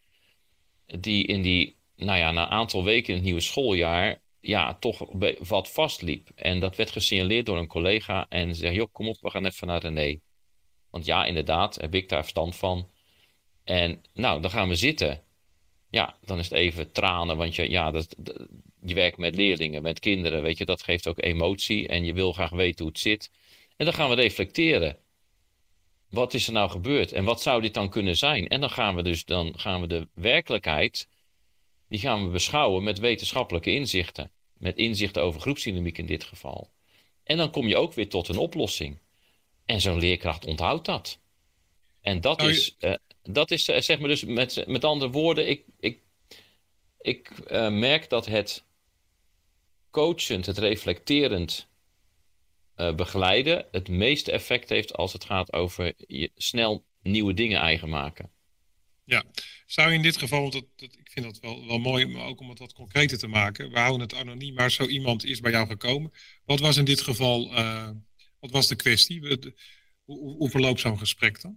Die in die, nou ja, na een aantal weken in het nieuwe schooljaar ja, toch wat vastliep. En dat werd gesignaleerd door een collega en zei, joh, kom op, we gaan even naar René. Want ja, inderdaad, heb ik daar verstand van. En nou, dan gaan we zitten. Ja, dan is het even tranen, want je, ja, dat, je werkt met leerlingen, met kinderen, weet je, dat geeft ook emotie en je wil graag weten hoe het zit. En dan gaan we reflecteren. Wat is er nou gebeurd en wat zou dit dan kunnen zijn? En dan gaan we dus dan gaan we de werkelijkheid, die gaan we beschouwen met wetenschappelijke inzichten met inzichten over groepsdynamiek in dit geval. En dan kom je ook weer tot een oplossing. En zo'n leerkracht onthoudt dat. En dat is, uh, dat is uh, zeg maar dus met, met andere woorden, ik, ik, ik uh, merk dat het coachend, het reflecterend begeleiden het meeste effect heeft als het gaat over je snel nieuwe dingen eigen maken. Ja, zou je in dit geval, dat, dat, ik vind dat wel, wel mooi, maar ook om het wat concreter te maken. We houden het anoniem, maar zo iemand is bij jou gekomen. Wat was in dit geval, uh, wat was de kwestie? Hoe, verloopt zo'n gesprek dan?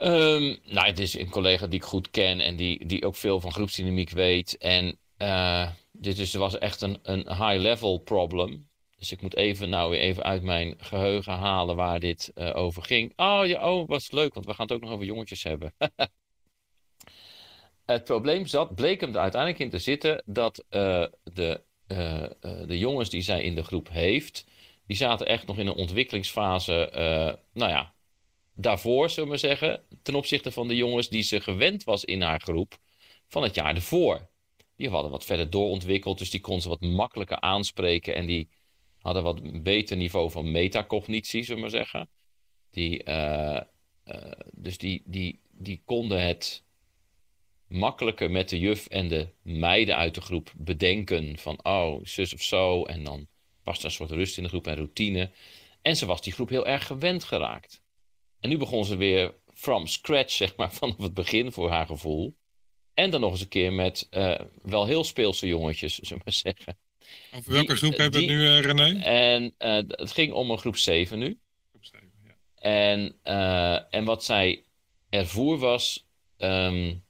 Um, nou, het is een collega die ik goed ken en die, die ook veel van groepsdynamiek weet. En uh, dit is, was echt een, een high-level problem. Dus ik moet even, nou weer even uit mijn geheugen halen waar dit uh, over ging. Oh ja, oh, was leuk, want we gaan het ook nog over jongetjes hebben. Het probleem zat, bleek hem er uiteindelijk in te zitten dat uh, de, uh, de jongens die zij in de groep heeft, die zaten echt nog in een ontwikkelingsfase, nou ja, daarvoor, zullen we zeggen, ten opzichte van de jongens die ze gewend was in haar groep van het jaar ervoor. Die hadden wat verder doorontwikkeld, dus die kon ze wat makkelijker aanspreken en die hadden wat beter niveau van metacognitie, zullen we zeggen. Die, dus die, die, die konden het makkelijker met de juf en de meiden uit de groep bedenken van, oh, zus of zo. En dan was er een soort rust in de groep en routine. En ze was die groep heel erg gewend geraakt. En nu begon ze weer from scratch, zeg maar, vanaf het begin voor haar gevoel. En dan nog eens een keer met uh, wel heel speelse jongetjes, zullen we maar zeggen. Over welke groep hebben we het nu, uh, René? En uh, het ging om een groep 7 nu. Groep 7, ja. En, en wat zij ervoer was... Um,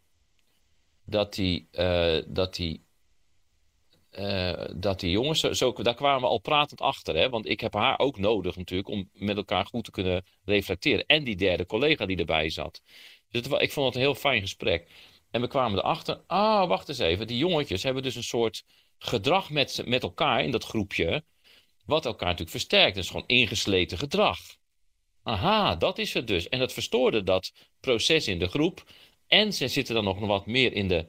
dat die, uh, dat die, uh, dat die jongens, zo, daar kwamen we al pratend achter. Hè? Want ik heb haar ook nodig natuurlijk om met elkaar goed te kunnen reflecteren. En die derde collega die erbij zat. Dus het, ik vond het een heel fijn gesprek. En we kwamen erachter, ah, wacht eens even. Die jongetjes hebben dus een soort gedrag met, met elkaar in dat groepje. Wat elkaar natuurlijk versterkt. Dat is gewoon ingesleten gedrag. Aha, dat is het dus. En dat verstoorde dat proces in de groep. En ze zitten dan nog wat meer in de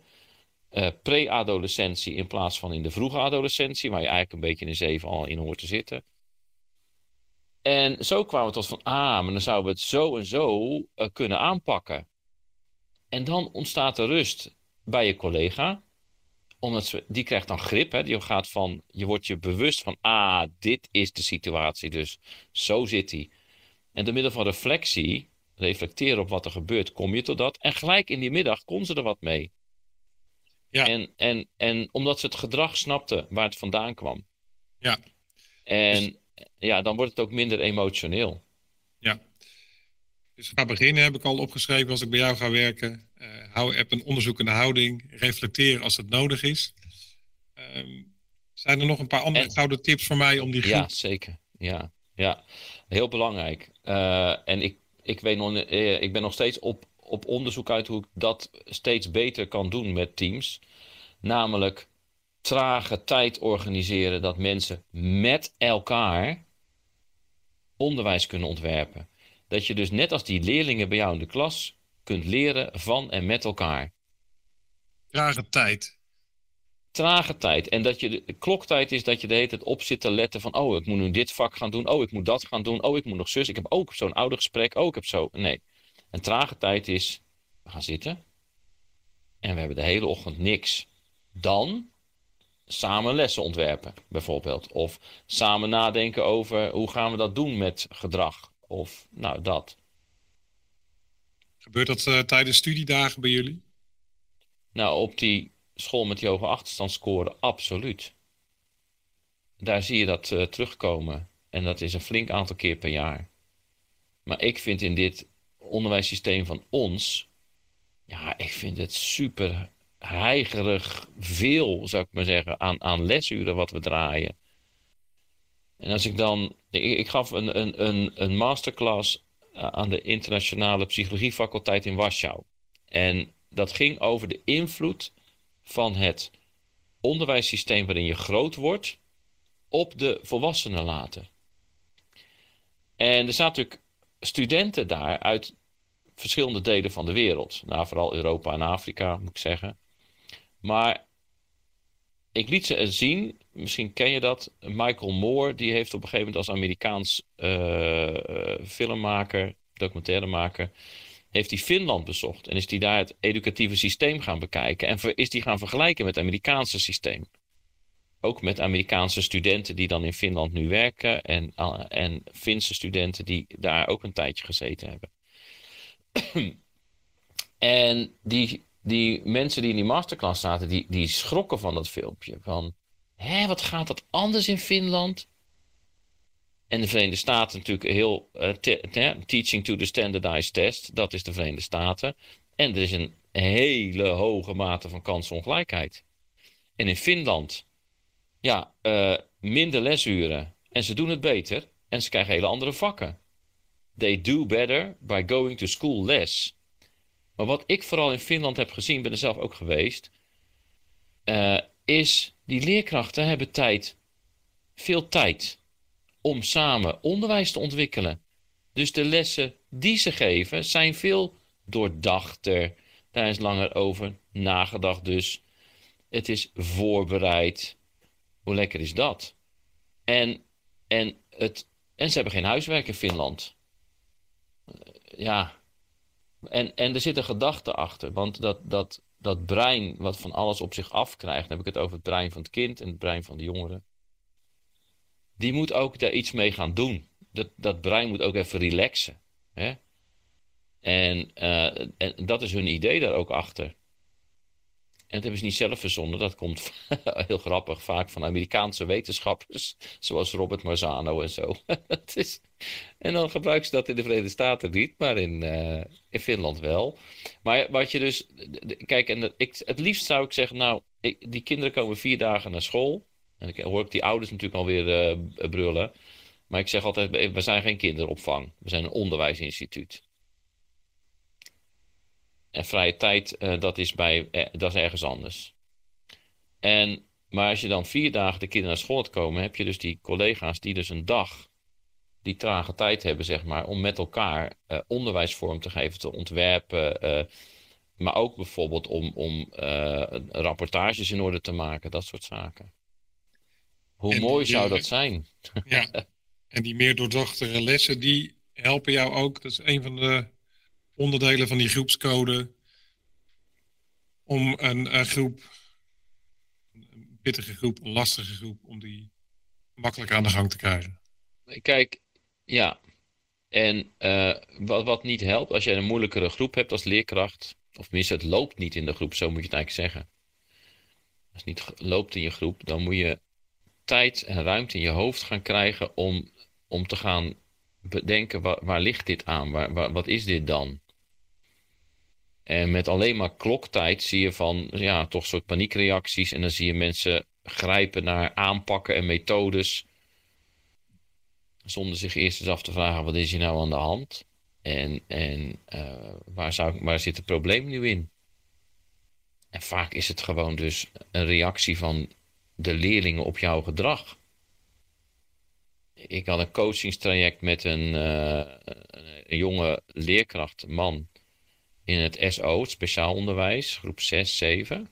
uh, pre-adolescentie in plaats van in de vroege adolescentie, waar je eigenlijk een beetje in de zeven al in hoort te zitten. En zo kwamen we tot van, ah, maar dan zouden we het zo en zo uh, kunnen aanpakken. En dan ontstaat er rust bij je collega, omdat ze, die krijgt dan grip. Hè? Die gaat van, je wordt je bewust van, ah, dit is de situatie, dus zo zit hij. En door middel van reflectie, reflecteren op wat er gebeurt, kom je tot dat. En gelijk in die middag kon ze er wat mee. Ja. En, en, en omdat ze het gedrag snapte waar het vandaan kwam. Ja. En ja, dan wordt het ook minder emotioneel. Ja. Dus ga beginnen, heb ik al opgeschreven als ik bij jou ga werken. Eh hou, heb een onderzoekende houding. Reflecteer als het nodig is. Ehm, zijn er nog een paar andere En- gouden tips voor mij om die groep... Ja, zeker. Ja, ja. heel belangrijk. Eh, en ik, ik, weet nog, eh, ik ben nog steeds op, op onderzoek uit hoe ik dat steeds beter kan doen met teams. Namelijk trage tijd organiseren dat mensen met elkaar onderwijs kunnen ontwerpen. Dat je dus net als die leerlingen bij jou in de klas kunt leren van en met elkaar. Trage tijd. Trage tijd. En dat je de, de kloktijd is dat je de hele tijd op zit te letten van... oh, ik moet nu dit vak gaan doen. Oh, ik moet dat gaan doen. Oh, ik moet nog zus. Ik heb ook zo'n oudergesprek. Oh, ik heb zo... Nee. Een trage tijd is... We gaan zitten. En we hebben de hele ochtend niks. Dan samen lessen ontwerpen, bijvoorbeeld. Of samen nadenken over hoe gaan we dat doen met gedrag. Of nou, dat. Gebeurt dat eh, tijdens studiedagen bij jullie? Nou, op die school met die hoge achterstand scoren, absoluut. Daar zie je dat eh, terugkomen. En dat is een flink aantal keer per jaar. Maar ik vind in dit onderwijssysteem van ons, ja, ik vind het super heigerig veel, zou ik maar zeggen, aan, aan lesuren wat we draaien. En als ik dan, ik, ik gaf een, een, een, een masterclass eh, aan de internationale psychologiefaculteit in Warschau. En dat ging over de invloed van het onderwijssysteem waarin je groot wordt op de volwassenen later. En er zaten natuurlijk studenten daar uit verschillende delen van de wereld. Nou, vooral Europa en Afrika, moet ik zeggen. Maar ik liet ze zien, misschien ken je dat, Michael Moore, die heeft op een gegeven moment als Amerikaans eh, filmmaker, documentairemaker, heeft hij Finland bezocht en is hij daar het educatieve systeem gaan bekijken en is die gaan vergelijken met het Amerikaanse systeem. Ook met Amerikaanse studenten die dan in Finland nu werken en, uh, en Finse studenten die daar ook een tijdje gezeten hebben. en die, die mensen die in die masterclass zaten, die, die schrokken van dat filmpje. Van, hé, wat gaat dat anders in Finland? En de Verenigde Staten natuurlijk heel eh, te- te- teaching to the standardized test. Dat is de Verenigde Staten. En er is een hele hoge mate van kansongelijkheid. En in Finland, ja, eh, minder lesuren. En ze doen het beter. En ze krijgen hele andere vakken. They do better by going to school less. Maar wat ik vooral in Finland heb gezien, ben er zelf ook geweest, eh, is die leerkrachten hebben tijd, veel tijd om samen onderwijs te ontwikkelen. Dus de lessen die ze geven zijn veel doordachter. Daar is langer over nagedacht dus. Het is voorbereid. Hoe lekker is dat? En, en, het, en ze hebben geen huiswerk in Finland. Eh, Ja. En, en er zit een gedachte achter. Want dat, dat, dat brein wat van alles op zich afkrijgt, dan heb ik het over het brein van het kind en het brein van de jongeren die moet ook daar iets mee gaan doen. Dat, dat brein moet ook even relaxen. Hè? En, eh, en dat is hun idee daar ook achter. En dat hebben ze niet zelf verzonnen. Dat komt heel grappig vaak van Amerikaanse wetenschappers. Zoals Robert Marzano en zo. Het is, en dan gebruiken ze dat in de Verenigde Staten niet. Maar in, eh, in Finland wel. Maar wat je dus... Kijk, en ik, het liefst zou ik zeggen... Nou, die kinderen komen vier dagen naar school. En dan hoor ik die ouders natuurlijk alweer uh, brullen. Maar ik zeg altijd, we zijn geen kinderopvang. We zijn een onderwijsinstituut. En vrije tijd, uh, dat, is bij, uh, dat is ergens anders. En, maar als je dan vier dagen de kinderen naar school komen, heb je dus die collega's die dus een dag die trage tijd hebben, zeg maar, om met elkaar uh, onderwijs vorm te geven, te ontwerpen. Maar ook bijvoorbeeld om, om rapportages in orde te maken, dat soort zaken. Hoe en mooi zou dat zijn? Ja, en die meer doordachte lessen, die helpen jou ook. Dat is een van de onderdelen van die groepscode. Om een, een groep, een pittige groep, een lastige groep, om die makkelijk aan de gang te krijgen. Kijk, ja. En uh, wat, wat niet helpt, als je een moeilijkere groep hebt als leerkracht, of tenminste het loopt niet in de groep, zo moet je het eigenlijk zeggen. Als het niet loopt in je groep, dan moet je tijd en ruimte in je hoofd gaan krijgen om, om te gaan bedenken waar, waar ligt dit aan, waar, waar, wat is dit dan? En met alleen maar kloktijd zie je van, ja, toch soort paniekreacties. En dan zie je mensen grijpen naar aanpakken en methodes. Zonder zich eerst eens af te vragen, wat is hier nou aan de hand? En, en uh, waar, zou, waar zit het probleem nu in? En vaak is het gewoon dus een reactie van de leerlingen op jouw gedrag. Ik had een coachingstraject met een, uh, een jonge leerkracht, man in het SO, het speciaal onderwijs, groep 6, 7.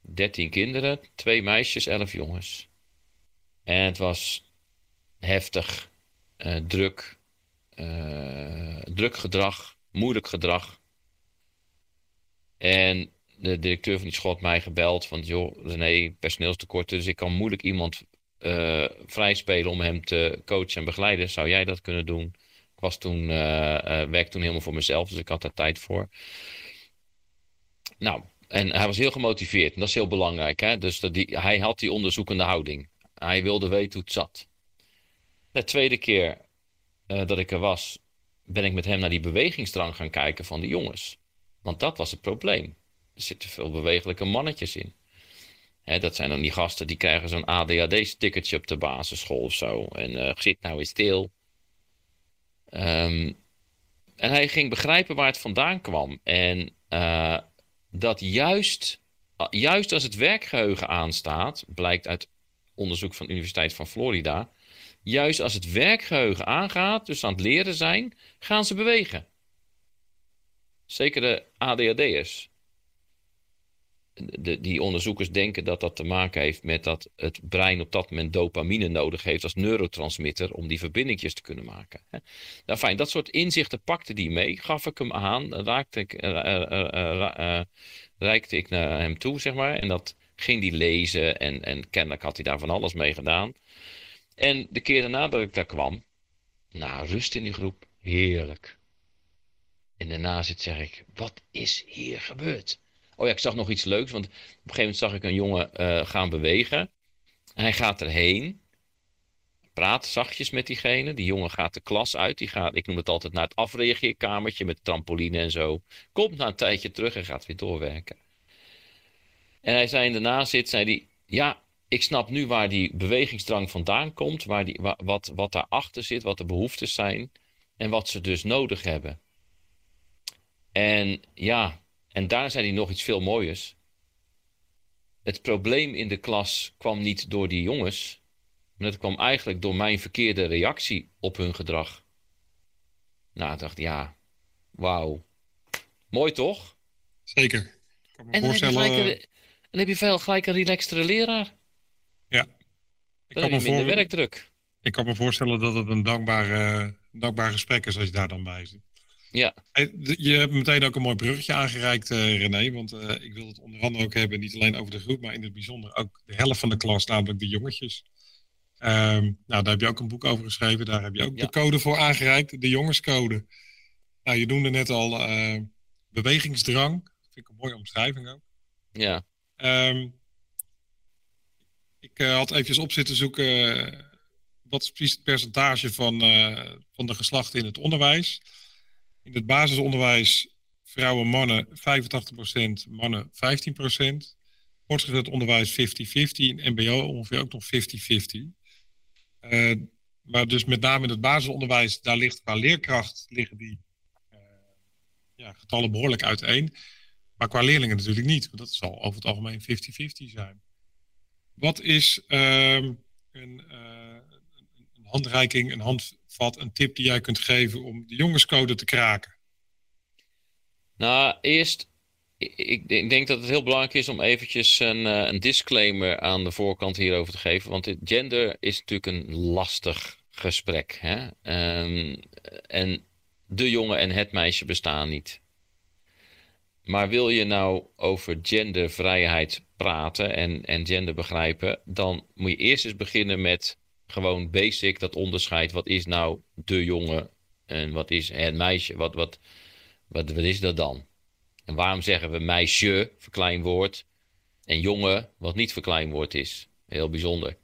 13 kinderen, twee meisjes, 11 jongens. En het was heftig, uh, druk, uh, druk gedrag, moeilijk gedrag. En de directeur van die school had mij gebeld van, joh, René, personeelstekort, dus ik kan moeilijk iemand uh, vrijspelen om hem te coachen en begeleiden. Zou jij dat kunnen doen? was toen, uh, werkte toen helemaal voor mezelf, dus ik had daar tijd voor. Nou, en hij was heel gemotiveerd. En dat is heel belangrijk. Hè? Dus dat die, hij had die onderzoekende houding. Hij wilde weten hoe het zat. De tweede keer dat ik er was, ben ik met hem naar die bewegingsdrang gaan kijken van de jongens. Want dat was het probleem. Er zitten veel bewegelijke mannetjes in. Dat zijn dan die gasten die krijgen zo'n ADHD-stickertje op de basisschool of zo. En uh, zit nou eens stil. Um, en hij ging begrijpen waar het vandaan kwam. En uh, dat juist, juist als het werkgeheugen aanstaat, blijkt uit onderzoek van de Universiteit van Florida, juist als het werkgeheugen aangaat, dus aan het leren zijn, gaan ze bewegen. Zeker de ADHD'ers de, die onderzoekers denken dat dat te maken heeft met dat het brein op dat moment dopamine nodig heeft als neurotransmitter om die verbindingjes te kunnen maken. Nou fijn, dat soort inzichten pakte die mee, gaf ik hem aan, raakte ik, uh, reikte ik naar hem toe, zeg maar. En dat ging die lezen en, en kennelijk had hij daar van alles mee gedaan. En de keer daarna dat ik daar kwam, nou, rust in die groep, heerlijk. En daarna zit zeg ik, wat is hier gebeurd? Oh ja, ik zag nog iets leuks. Want op een gegeven moment zag ik een jongen uh, gaan bewegen. En hij gaat erheen. Praat zachtjes met diegene. Die jongen gaat de klas uit. Die gaat, ik noem het altijd, naar het afreageerkamertje met trampoline en zo. Komt na een tijdje terug en gaat weer doorwerken. En hij zei daarna zit, zei hij, ja, ik snap nu waar die bewegingsdrang vandaan komt. Waar die, wat, wat daarachter zit, wat de behoeftes zijn. En wat ze dus nodig hebben. En ja, en daar zei hij nog iets veel mooiers. Het probleem in de klas kwam niet door die jongens, maar het kwam eigenlijk door mijn verkeerde reactie op hun gedrag. Nou, ik dacht, ja, wauw. Mooi toch? Zeker. Kan me en, voorstellen... dan heb je gelijk, dan heb je veel gelijk een relaxtere leraar. Ja. Ik dan heb je minder werkdruk. Ik kan me voorstellen dat het een dankbaar, dankbaar gesprek is als je daar dan bij zit. Ja. Je hebt meteen ook een mooi bruggetje aangereikt, uh, René. Want uh, ik wil het onder andere ook hebben, niet alleen over de groep, maar in het bijzonder ook de helft van de klas, namelijk de jongetjes. Um, nou, daar heb je ook een boek over geschreven. Daar heb je ook ja. de code voor aangereikt, de jongenscode. Nou, je noemde net al uh, bewegingsdrang. Dat vind ik een mooie omschrijving ook. Ja. Um, ik had eventjes op zitten zoeken. wat is precies het percentage van, van de geslachten in het onderwijs? In het basisonderwijs vrouwen, mannen 85%, mannen 15%. Voortgezet onderwijs 50-50. In MBO ongeveer ook nog 50-50. Uh, maar dus met name in het basisonderwijs, daar ligt qua leerkracht liggen die uh, ja, getallen behoorlijk uiteen. Maar qua leerlingen natuurlijk niet, want dat zal over het algemeen 50-50 zijn. Wat is uh, een, een, handreiking, een handvat, een tip die jij kunt geven om de jongenscode te kraken? Nou, eerst, ik, ik denk dat het heel belangrijk is om eventjes een, uh, een disclaimer aan de voorkant hierover te geven. Want gender is natuurlijk een lastig gesprek. Hè? Um, en de jongen en het meisje bestaan niet. Maar wil je nou over gendervrijheid praten en, en gender begrijpen, dan moet je eerst eens beginnen met Gewoon basic, dat onderscheid. Wat is nou de jongen en wat is het meisje? Wat, wat, wat, wat is dat dan? En waarom zeggen we meisje, verkleinwoord, en jongen, wat niet verkleinwoord is? Heel bijzonder.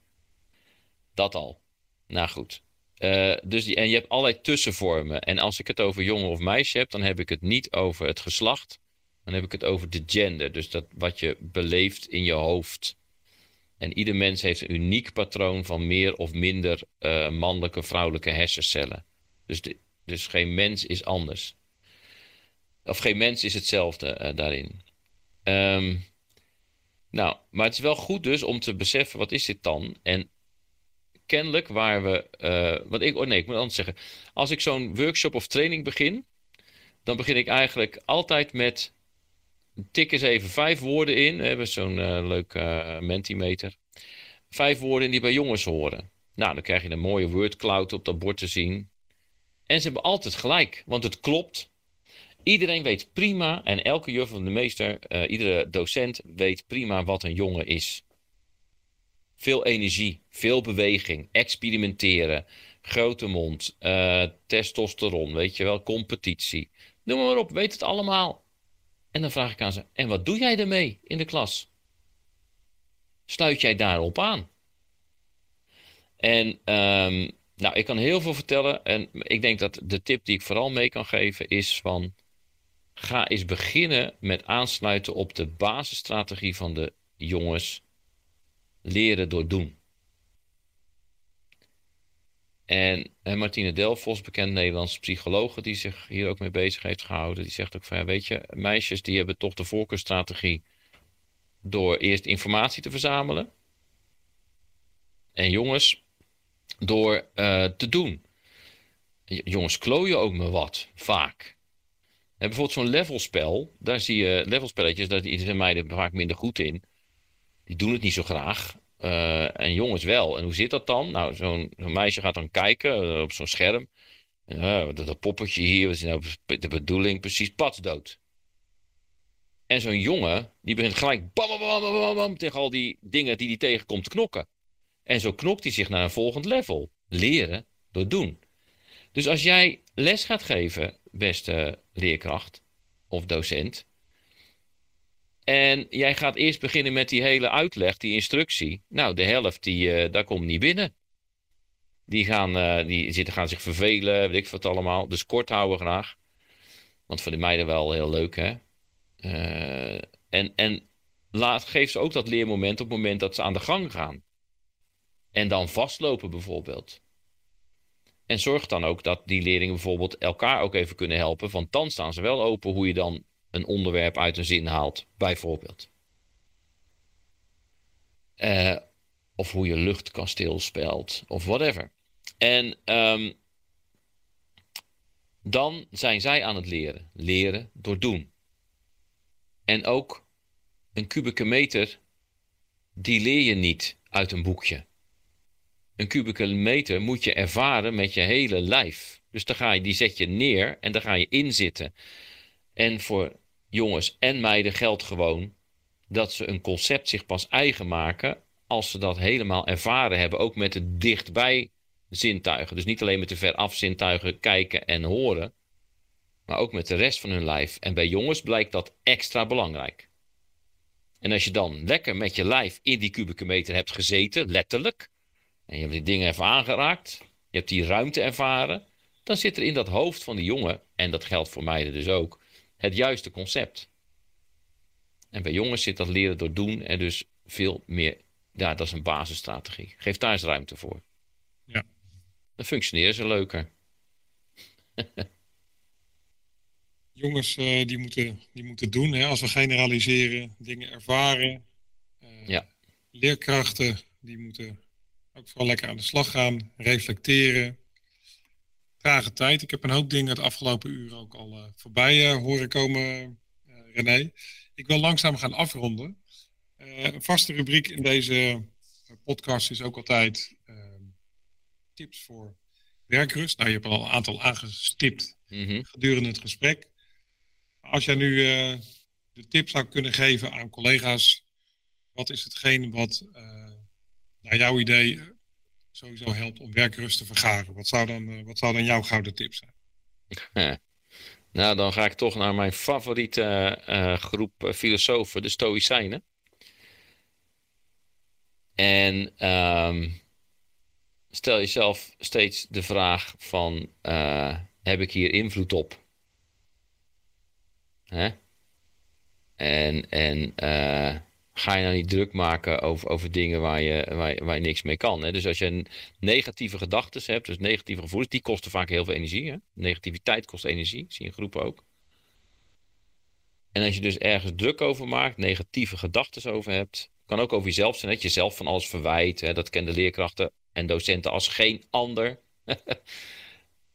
Dat al. Nou goed. Uh, dus die, en je hebt allerlei tussenvormen. En als ik het over jongen of meisje heb, dan heb ik het niet over het geslacht. Dan heb ik het over de gender. Dus dat wat je beleeft in je hoofd. En ieder mens heeft een uniek patroon van meer of minder uh, mannelijke, vrouwelijke hersencellen. Dus, dus geen mens is anders. Of geen mens is hetzelfde uh, daarin. Um, nou, maar het is wel goed dus om te beseffen, wat is dit dan? En kennelijk waar we... Uh, ik, oh nee, ik moet anders zeggen. Als ik zo'n workshop of training begin... dan begin ik eigenlijk altijd met... tik eens even vijf woorden in. We hebben zo'n uh, leuk uh, Mentimeter. Vijf woorden die bij jongens horen. Nou, dan krijg je een mooie wordcloud op dat bord te zien. En ze hebben altijd gelijk, want het klopt. Iedereen weet prima, en elke juf van de meester, uh, iedere docent weet prima wat een jongen is. Veel energie, veel beweging, experimenteren, grote mond, testosteron, weet je wel, competitie. Noem maar op, weet het allemaal. En dan vraag ik aan ze, en wat doe jij ermee in de klas? Sluit jij daarop aan? En um, nou, ik kan heel veel vertellen. En ik denk dat de tip die ik vooral mee kan geven is van... Ga eens beginnen met aansluiten op de basisstrategie van de jongens. Leren door doen. En, en Martine Delfos, bekend Nederlandse psycholoog, die zich hier ook mee bezig heeft gehouden, die zegt ook van, ja, weet je, meisjes die hebben toch de voorkeurstrategie door eerst informatie te verzamelen. En jongens door uh, te doen. Jongens klooien ook me wat, vaak. En bijvoorbeeld zo'n levelspel, daar zie je levelspelletjes, daar zijn meiden vaak minder goed in. Die doen het niet zo graag. Uh, en jongens wel. En hoe zit dat dan? Nou, zo'n meisje gaat dan kijken uh, op zo'n scherm. Dat, dat poppetje hier, wat is nou de bedoeling? Precies, patsdood. En zo'n jongen, die begint gelijk bam, bam, bam, bam, bam, tegen al die dingen die hij tegenkomt te knokken. En zo knokt hij zich naar een volgend level. Leren door doen. Dus als jij les gaat geven, beste leerkracht of docent. En jij gaat eerst beginnen met die hele uitleg, die instructie. Nou, de helft, die, uh, daar komt niet binnen. Die gaan, uh, die zitten, gaan zich vervelen, weet ik wat allemaal. Dus kort houden graag. Want voor de meiden wel heel leuk, hè. Uh, en en laat, geef ze ook dat leermoment op het moment dat ze aan de gang gaan. En dan vastlopen bijvoorbeeld. En zorg dan ook dat die leerlingen bijvoorbeeld elkaar ook even kunnen helpen. Want dan staan ze wel open hoe je dan een onderwerp uit een zin haalt, bijvoorbeeld. Uh, of hoe je luchtkasteel speelt, of whatever. En um, dan zijn zij aan het leren. Leren door doen. En ook een kubieke meter, die leer je niet uit een boekje een kubieke meter moet je ervaren met je hele lijf. Dus dan ga je, die zet je neer en dan ga je inzitten. En voor jongens en meiden geldt gewoon dat ze een concept zich pas eigen maken als ze dat helemaal ervaren hebben, ook met de dichtbij zintuigen. Dus niet alleen met de veraf zintuigen kijken en horen, maar ook met de rest van hun lijf. En bij jongens blijkt dat extra belangrijk. En als je dan lekker met je lijf in die kubieke meter hebt gezeten, letterlijk, en je hebt die dingen even aangeraakt, je hebt die ruimte ervaren, dan zit er in dat hoofd van die jongen, en dat geldt voor meiden dus ook, het juiste concept. En bij jongens zit dat leren door doen er dus veel meer, ja, dat is een basisstrategie. Geef daar eens ruimte voor. Ja. Dan functioneren ze leuker. jongens uh, die, moeten, die moeten doen, hè, als we generaliseren, dingen ervaren. Uh, ja. Leerkrachten die moeten ook vooral lekker aan de slag gaan, reflecteren. Trage tijd. Ik heb een hoop dingen het afgelopen uur ook al uh, voorbij uh, horen komen, uh, René. Ik wil langzaam gaan afronden. een vaste rubriek in deze podcast is ook altijd ehm, tips voor werkrust. Nou, je hebt al een aantal aangestipt mm -hmm. gedurende het gesprek. Als jij nu de tip zou kunnen geven aan collega's, wat is hetgeen wat naar jouw idee sowieso helpt om werkrust te vergaren? Wat zou dan, wat zou dan jouw gouden tip zijn? Nou, dan ga ik toch naar mijn favoriete uh, groep filosofen, de Stoïcijnen. En um, stel jezelf steeds de vraag van, heb ik hier invloed op? En, en ga je nou niet druk maken over, over dingen waar je, waar, waar je niks mee kan. Hè? Dus als je negatieve gedachten hebt, dus negatieve gevoelens, die kosten vaak heel veel energie. Hè? Negativiteit kost energie, zie je in groepen ook. En als je dus ergens druk over maakt, negatieve gedachten over hebt, kan ook over jezelf zijn, dat je zelf van alles verwijt. Hè? Dat kennen leerkrachten en docenten als geen ander.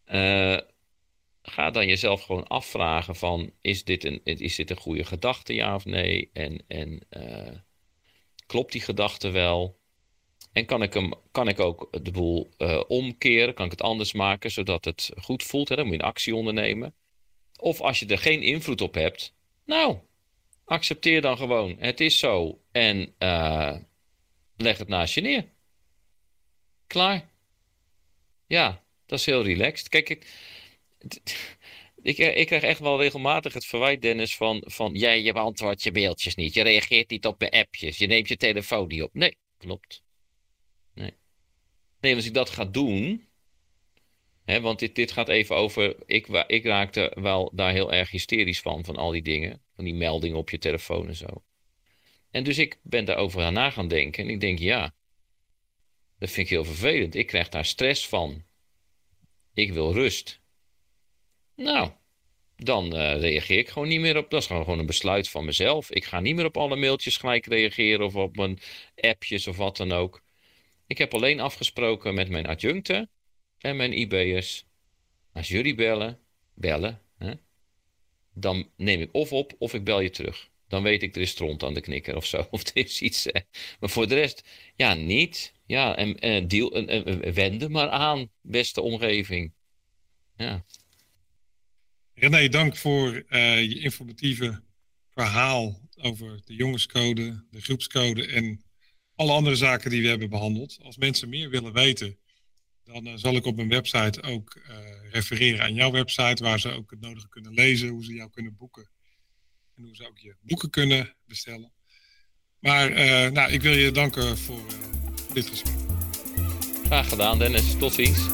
uh, ga dan jezelf gewoon afvragen van, is dit een, is dit een goede gedachte, ja of nee? En, en uh, klopt die gedachte wel? En kan ik, hem, kan ik ook de boel uh, omkeren? Kan ik het anders maken, zodat het goed voelt? Hè? Dan moet je een actie ondernemen. Of als je er geen invloed op hebt, nou, accepteer dan gewoon. Het is zo. En uh, leg het naast je neer. Klaar. Ja, dat is heel relaxed. Kijk, ik, ik, ik krijg echt wel regelmatig het verwijt, Dennis, van, van jij je beantwoordt je mailtjes niet. Je reageert niet op mijn appjes. Je neemt je telefoon niet op. Nee, klopt. Nee. Als ik dat ga doen. Hè, want dit, dit gaat even over. Ik, ik raakte wel daar heel erg hysterisch van, van al die dingen. Van die meldingen op je telefoon en zo. En dus ik ben daarover na gaan denken. En ik denk, ja, dat vind ik heel vervelend. Ik krijg daar stress van. Ik wil rust. Nou, dan uh, reageer ik gewoon niet meer op. Dat is gewoon een besluit van mezelf. Ik ga niet meer op alle mailtjes gelijk reageren of op mijn appjes of wat dan ook. Ik heb alleen afgesproken met mijn adjuncten en mijn IB'ers. Als jullie bellen, bellen, hè, dan neem ik of op of ik bel je terug. Dan weet ik, er is stront aan de knikker of zo. Of er is iets. Maar voor de rest, ja, niet. Ja, en, en, deal, en, en wende maar aan, beste omgeving. Ja. René, dank voor uh, je informatieve verhaal over de jongenscode, de groepscode en alle andere zaken die we hebben behandeld. Als mensen meer willen weten, dan uh, zal ik op mijn website ook uh, refereren aan jouw website, waar ze ook het nodige kunnen lezen, hoe ze jou kunnen boeken en hoe ze ook je boeken kunnen bestellen. Maar nou, ik wil je danken voor dit gesprek. Graag gedaan, Dennis. Tot ziens.